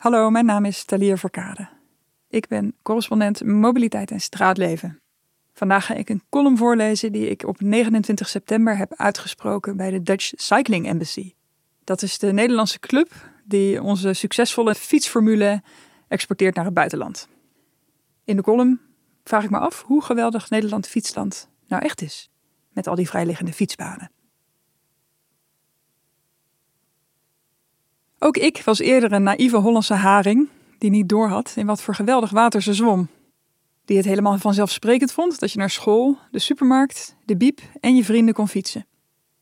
Hallo, mijn naam is Thalia Verkade. Ik ben correspondent mobiliteit en straatleven. Vandaag ga ik een column voorlezen die ik op 29 september heb uitgesproken bij de Dutch Cycling Embassy. Dat is de Nederlandse club die onze succesvolle fietsformule exporteert naar het buitenland. In de column vraag ik me af hoe geweldig Nederland fietsland nou echt is, met al die vrijliggende fietsbanen. Ook ik was eerder een naïeve Hollandse haring die niet doorhad in wat voor geweldig water ze zwom. Die het helemaal vanzelfsprekend vond dat je naar school, de supermarkt, de biep en je vrienden kon fietsen.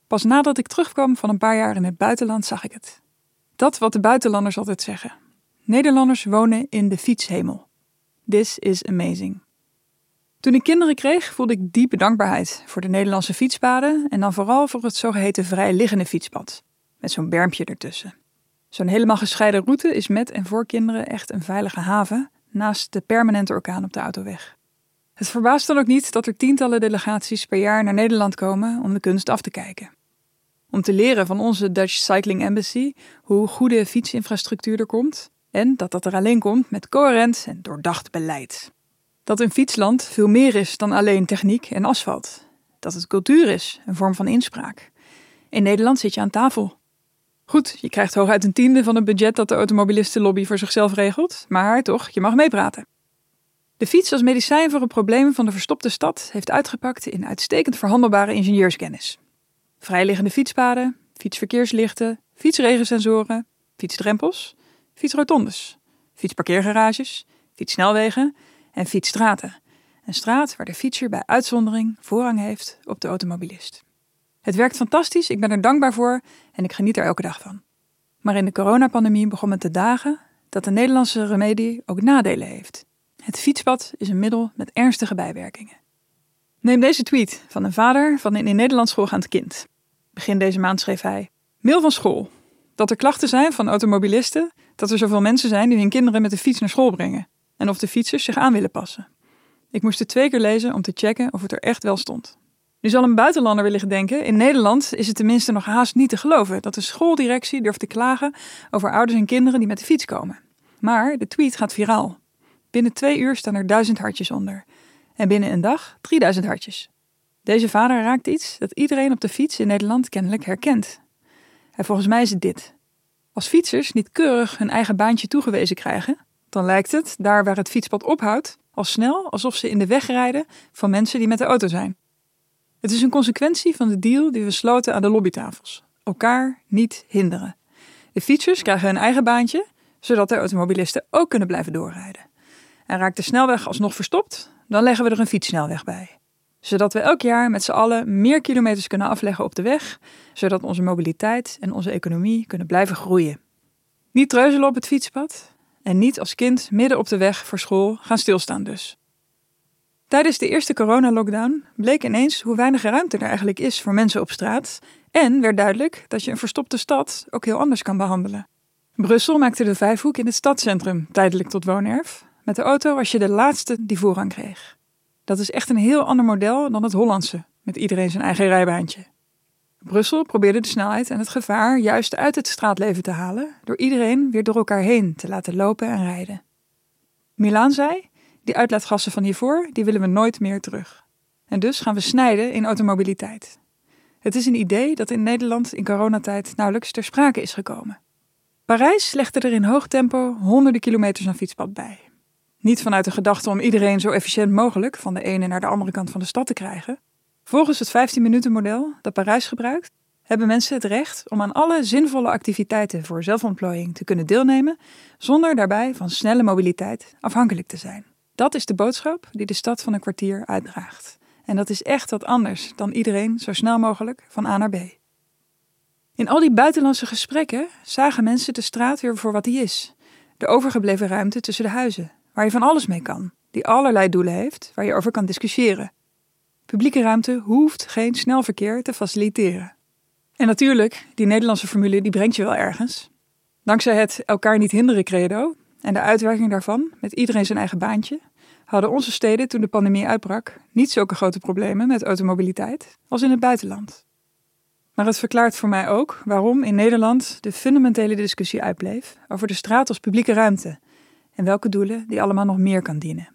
Pas nadat ik terugkwam van een paar jaar in het buitenland zag ik het. Dat wat de buitenlanders altijd zeggen. Nederlanders wonen in de fietshemel. This is amazing. Toen ik kinderen kreeg, voelde ik diepe dankbaarheid voor de Nederlandse fietspaden en dan vooral voor het zogeheten vrijliggende fietspad, met zo'n bermpje ertussen. Zo'n helemaal gescheiden route is met en voor kinderen echt een veilige haven, naast de permanente orkaan op de autoweg. Het verbaast dan ook niet dat er tientallen delegaties per jaar naar Nederland komen om de kunst af te kijken. Om te leren van onze Dutch Cycling Embassy hoe goede fietsinfrastructuur er komt en dat dat er alleen komt met coherent en doordacht beleid. Dat een fietsland veel meer is dan alleen techniek en asfalt. Dat het cultuur is, een vorm van inspraak. In Nederland zit je aan tafel Goed, je krijgt hooguit een tiende van het budget dat de automobilistenlobby voor zichzelf regelt, maar toch, je mag meepraten. De fiets als medicijn voor het probleem van de verstopte stad heeft uitgepakt in uitstekend verhandelbare ingenieurskennis. Vrijliggende fietspaden, fietsverkeerslichten, fietsregensensoren, fietsdrempels, fietsrotondes, fietsparkeergarages, fietssnelwegen en fietsstraten. Een straat waar de fietser bij uitzondering voorrang heeft op de automobilist. Het werkt fantastisch, ik ben er dankbaar voor en ik geniet er elke dag van. Maar in de coronapandemie begon het te dagen dat de Nederlandse remedie ook nadelen heeft. Het fietspad is een middel met ernstige bijwerkingen. Neem deze tweet van een vader van een in Nederland schoolgaand kind. Begin deze maand schreef hij: Mail van school. Dat er klachten zijn van automobilisten dat er zoveel mensen zijn die hun kinderen met de fiets naar school brengen en of de fietsers zich aan willen passen. Ik moest het twee keer lezen om te checken of het er echt wel stond. Nu zal een buitenlander willen denken, in Nederland is het tenminste nog haast niet te geloven dat de schooldirectie durft te klagen over ouders en kinderen die met de fiets komen. Maar de tweet gaat viraal. Binnen twee uur staan er duizend hartjes onder. En binnen een dag 3000 hartjes. Deze vader raakt iets dat iedereen op de fiets in Nederland kennelijk herkent. En volgens mij is het dit. Als fietsers niet keurig hun eigen baantje toegewezen krijgen, dan lijkt het, daar waar het fietspad ophoudt, al snel alsof ze in de weg rijden van mensen die met de auto zijn. Het is een consequentie van de deal die we sloten aan de lobbytafels. Elkaar niet hinderen. De fietsers krijgen hun eigen baantje, zodat de automobilisten ook kunnen blijven doorrijden. En raakt de snelweg alsnog verstopt, dan leggen we er een fietssnelweg bij. Zodat we elk jaar met z'n allen meer kilometers kunnen afleggen op de weg, zodat onze mobiliteit en onze economie kunnen blijven groeien. Niet treuzelen op het fietspad en niet als kind midden op de weg voor school gaan stilstaan dus. Tijdens de eerste coronalockdown bleek ineens hoe weinig ruimte er eigenlijk is voor mensen op straat. En werd duidelijk dat je een verstopte stad ook heel anders kan behandelen. Brussel maakte de vijfhoek in het stadscentrum tijdelijk tot woonerf. Met de auto was je de laatste die voorrang kreeg. Dat is echt een heel ander model dan het Hollandse, met iedereen zijn eigen rijbaantje. Brussel probeerde de snelheid en het gevaar juist uit het straatleven te halen door iedereen weer door elkaar heen te laten lopen en rijden. Milaan zei: die uitlaatgassen van hiervoor, die willen we nooit meer terug. En dus gaan we snijden in automobiliteit. Het is een idee dat in Nederland in coronatijd nauwelijks ter sprake is gekomen. Parijs legde er in hoog tempo honderden kilometers aan fietspad bij. Niet vanuit de gedachte om iedereen zo efficiënt mogelijk van de ene naar de andere kant van de stad te krijgen. Volgens het 15-minuten model dat Parijs gebruikt, hebben mensen het recht om aan alle zinvolle activiteiten voor zelfontplooiing te kunnen deelnemen, zonder daarbij van snelle mobiliteit afhankelijk te zijn. Dat is de boodschap die de stad van een kwartier uitdraagt. En dat is echt wat anders dan iedereen zo snel mogelijk van A naar B. In al die buitenlandse gesprekken zagen mensen de straat weer voor wat die is. De overgebleven ruimte tussen de huizen, waar je van alles mee kan, die allerlei doelen heeft, waar je over kan discussiëren. Publieke ruimte hoeft geen snel verkeer te faciliteren. En natuurlijk, die Nederlandse formule die brengt je wel ergens. Dankzij het elkaar niet hinderen credo en de uitwerking daarvan, met iedereen zijn eigen baantje, hadden onze steden toen de pandemie uitbrak niet zulke grote problemen met automobiliteit als in het buitenland. Maar het verklaart voor mij ook waarom in Nederland de fundamentele discussie uitbleef over de straat als publieke ruimte en welke doelen die allemaal nog meer kan dienen.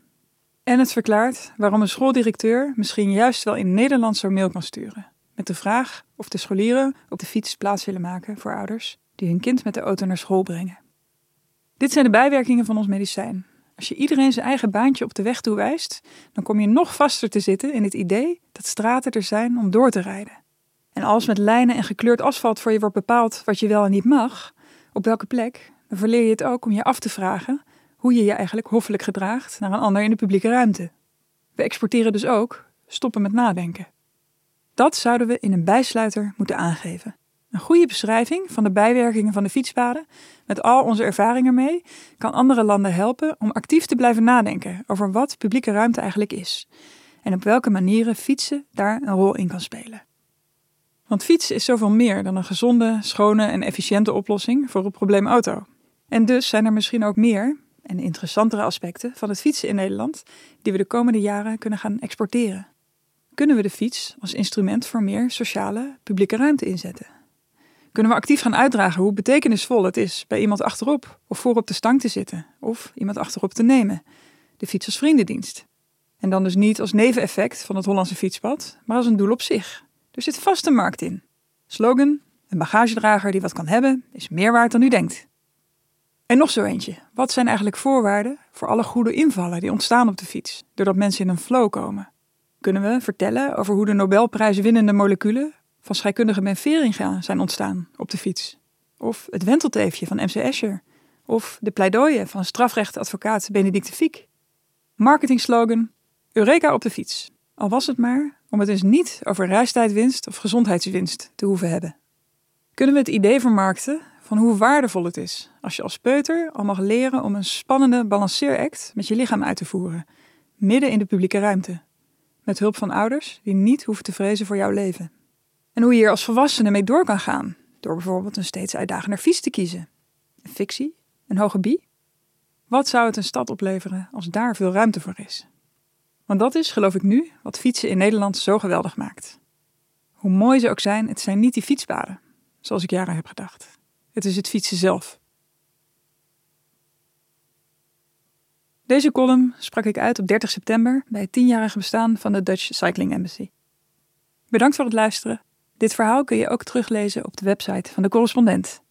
En het verklaart waarom een schooldirecteur misschien juist wel in Nederland zo'n mail kan sturen. Met de vraag of de scholieren op de fiets plaats willen maken voor ouders die hun kind met de auto naar school brengen. Dit zijn de bijwerkingen van ons medicijn. Als je iedereen zijn eigen baantje op de weg toewijst, dan kom je nog vaster te zitten in het idee dat straten er zijn om door te rijden. En als met lijnen en gekleurd asfalt voor je wordt bepaald wat je wel en niet mag, op welke plek, dan verleer je het ook om je af te vragen hoe je je eigenlijk hoffelijk gedraagt naar een ander in de publieke ruimte. We exporteren dus ook stoppen met nadenken. Dat zouden we in een bijsluiter moeten aangeven. Een goede beschrijving van de bijwerkingen van de fietspaden, met al onze ervaringen mee, kan andere landen helpen om actief te blijven nadenken over wat publieke ruimte eigenlijk is en op welke manieren fietsen daar een rol in kan spelen. Want fietsen is zoveel meer dan een gezonde, schone en efficiënte oplossing voor het probleem auto. En dus zijn er misschien ook meer en interessantere aspecten van het fietsen in Nederland die we de komende jaren kunnen gaan exporteren. Kunnen we de fiets als instrument voor meer sociale, publieke ruimte inzetten? Kunnen we actief gaan uitdragen hoe betekenisvol het is bij iemand achterop of voor op de stang te zitten of iemand achterop te nemen? De fiets als vriendendienst. En dan dus niet als neveneffect van het Hollandse fietspad, maar als een doel op zich. Er zit vast een markt in. Slogan: een bagagedrager die wat kan hebben, is meer waard dan u denkt. En nog zo eentje. Wat zijn eigenlijk voorwaarden voor alle goede invallen die ontstaan op de fiets, doordat mensen in een flow komen? Kunnen we vertellen over hoe de Nobelprijswinnende moleculen van scheikundige Ben Veringa zijn ontstaan op de fiets? Of het wentelteefje van MC Escher? Of de pleidooien van strafrechtadvocaat Benedicte Fiek? Marketingslogan: Eureka op de fiets. Al was het maar om het dus niet over reistijdwinst of gezondheidswinst te hoeven hebben. Kunnen we het idee vermarkten van hoe waardevol het is als je als peuter al mag leren om een spannende balanceeract met je lichaam uit te voeren, midden in de publieke ruimte, met hulp van ouders die niet hoeven te vrezen voor jouw leven. En hoe je er als volwassene mee door kan gaan, door bijvoorbeeld een steeds uitdagender fiets te kiezen. Een fictie? Een hoge bie? Wat zou het een stad opleveren als daar veel ruimte voor is? Want dat is, geloof ik nu, wat fietsen in Nederland zo geweldig maakt. Hoe mooi ze ook zijn, het zijn niet die fietspaden, zoals ik jaren heb gedacht. Het is het fietsen zelf. Deze column sprak ik uit op 30 september bij het tienjarige bestaan van de Dutch Cycling Embassy. Bedankt voor het luisteren. Dit verhaal kun je ook teruglezen op de website van de correspondent.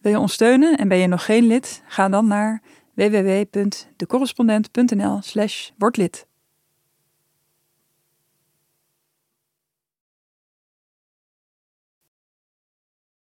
Wil je ons steunen en ben je nog geen lid? Ga dan naar www.decorrespondent.nl/wordlid.